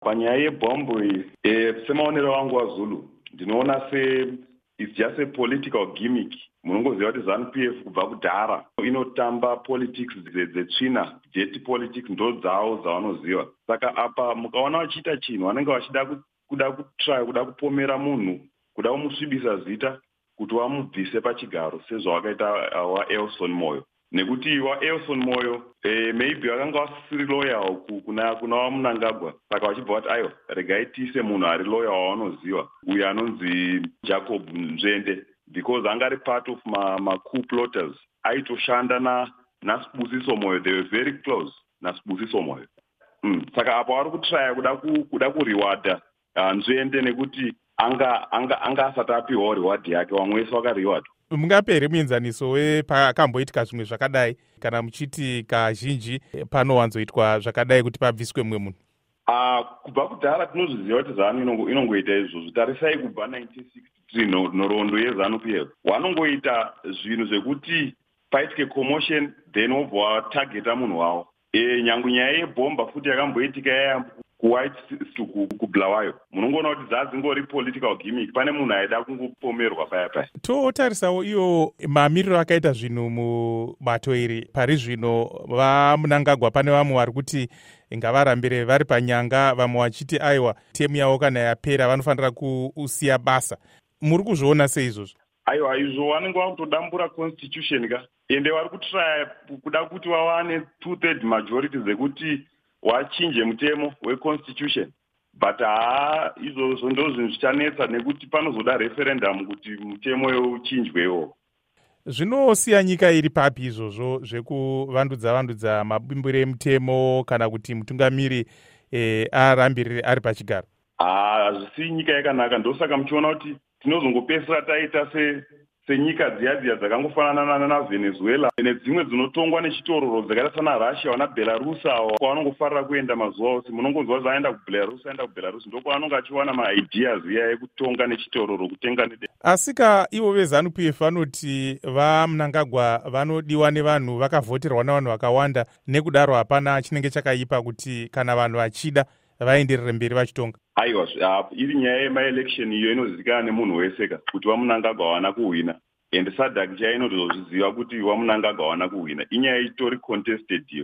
panyaya yebhombo iyi e, semaonero angu wazulu ndinoona se its just a political gimmick. Munongoziva kuti zanup f kubva kudhara inotamba politics dzetsvina jet politics ndo dzavo dzavanoziva saka apa mukaona vachiita chinhu vanenge vachida kuda kutry kuda kupomera munhu kuda kumusvibisa zita kuti vamubvise pachigaro sezvavakaita waelson moyo nekuti waelson moyo e, maybe vakanga vasisiri loyal kuna, kuna vamunangagwa saka vachibva vati aiwa regai tiise munhu ari loyal wavanoziva uyo anonzi jacob nzvende because anga ari part of macoup ma plotters. Aitoshanda nasibusiso moyo. They were very close nasibusiso moyo. Mm. saka apo vari kutrya kuda kuriwadha uh, nzvende nekuti anga anga anga asati apiwawo reward yake vamwe wese vakariwadwa mungapere muenzaniso wepakamboitika zvimwe zvakadai? Kana muchiti kazhinji panowanzoitwa zvakadai kuti pabviswe mumwe munhu? Uh, kubva kudhara tinozviziva kuti zanu inongoita izvozvo. Tarisai kubva 1963 nhoroondo yezanup f vanongoita zvinhu zvekuti paitike commotion then wobva watageta munhu wavo e, nyange nyaya yebhomba futi yakamboitika yaya kuwhite kublawayo. Munongoona kuti dzadzingori political gimmick. Pane munhu aida kungopomerwa paya paya. Totarisawo iyo mamiriro akaita zvinhu mubato iri. Pari zvino vamunangagwa pane vamwe vari kuti ngavarambire vari panyanga vamwe vachiti aiwa temu yavo kana yapera vanofanira kusiya basa. Muri kuzviona seizvozvo? Aiwa izvo vanenge vakutodambura constitution ka. Ende vari kutraya kuda kuti vawane two third majority dzekuti wachinje mutemo weconstitution but haa izvozvo ndo zvinhu zvichanetsa nekuti panozoda referendum kuti mutemo uchinjwewo zvinosiya nyika iri papi izvozvo zvekuvandudza vandudza mabimbiro emutemo kana kuti mutungamiri e, arambirire ari pachigaro? Haa hazvisiyi nyika yakanaka. Ndosaka muchiona kuti tinozongopedzisira taita senyika dziya dziya dzakangofanana navenezuela nedzimwe dzinotongwa nechitororo dzakaita sana russia vana belarus avo kwavanongofarira kuenda mazuva ose. Munongonzwa zaaenda kubelarus aenda kubelarus ndokwaanonge achiwana maideas iya ekutonga nechitororo kutenga nede. Asi ka ivo vezanup f vanoti vamunangagwa vanodiwa nevanhu vakavhoterwa nevanhu vakawanda nekudaro hapana chinenge chakaipa kuti kana vanhu vachida vaenderere mberi vachitonga aiwa iri nyaya yemaelection iyo inozivikanwa nemunhu wese ka kuti vamunangagwa havana kuhwina. And sadak chaya inotozozviziva kuti vamunangagwa havana kuhwina. Inyaya itori contested iyo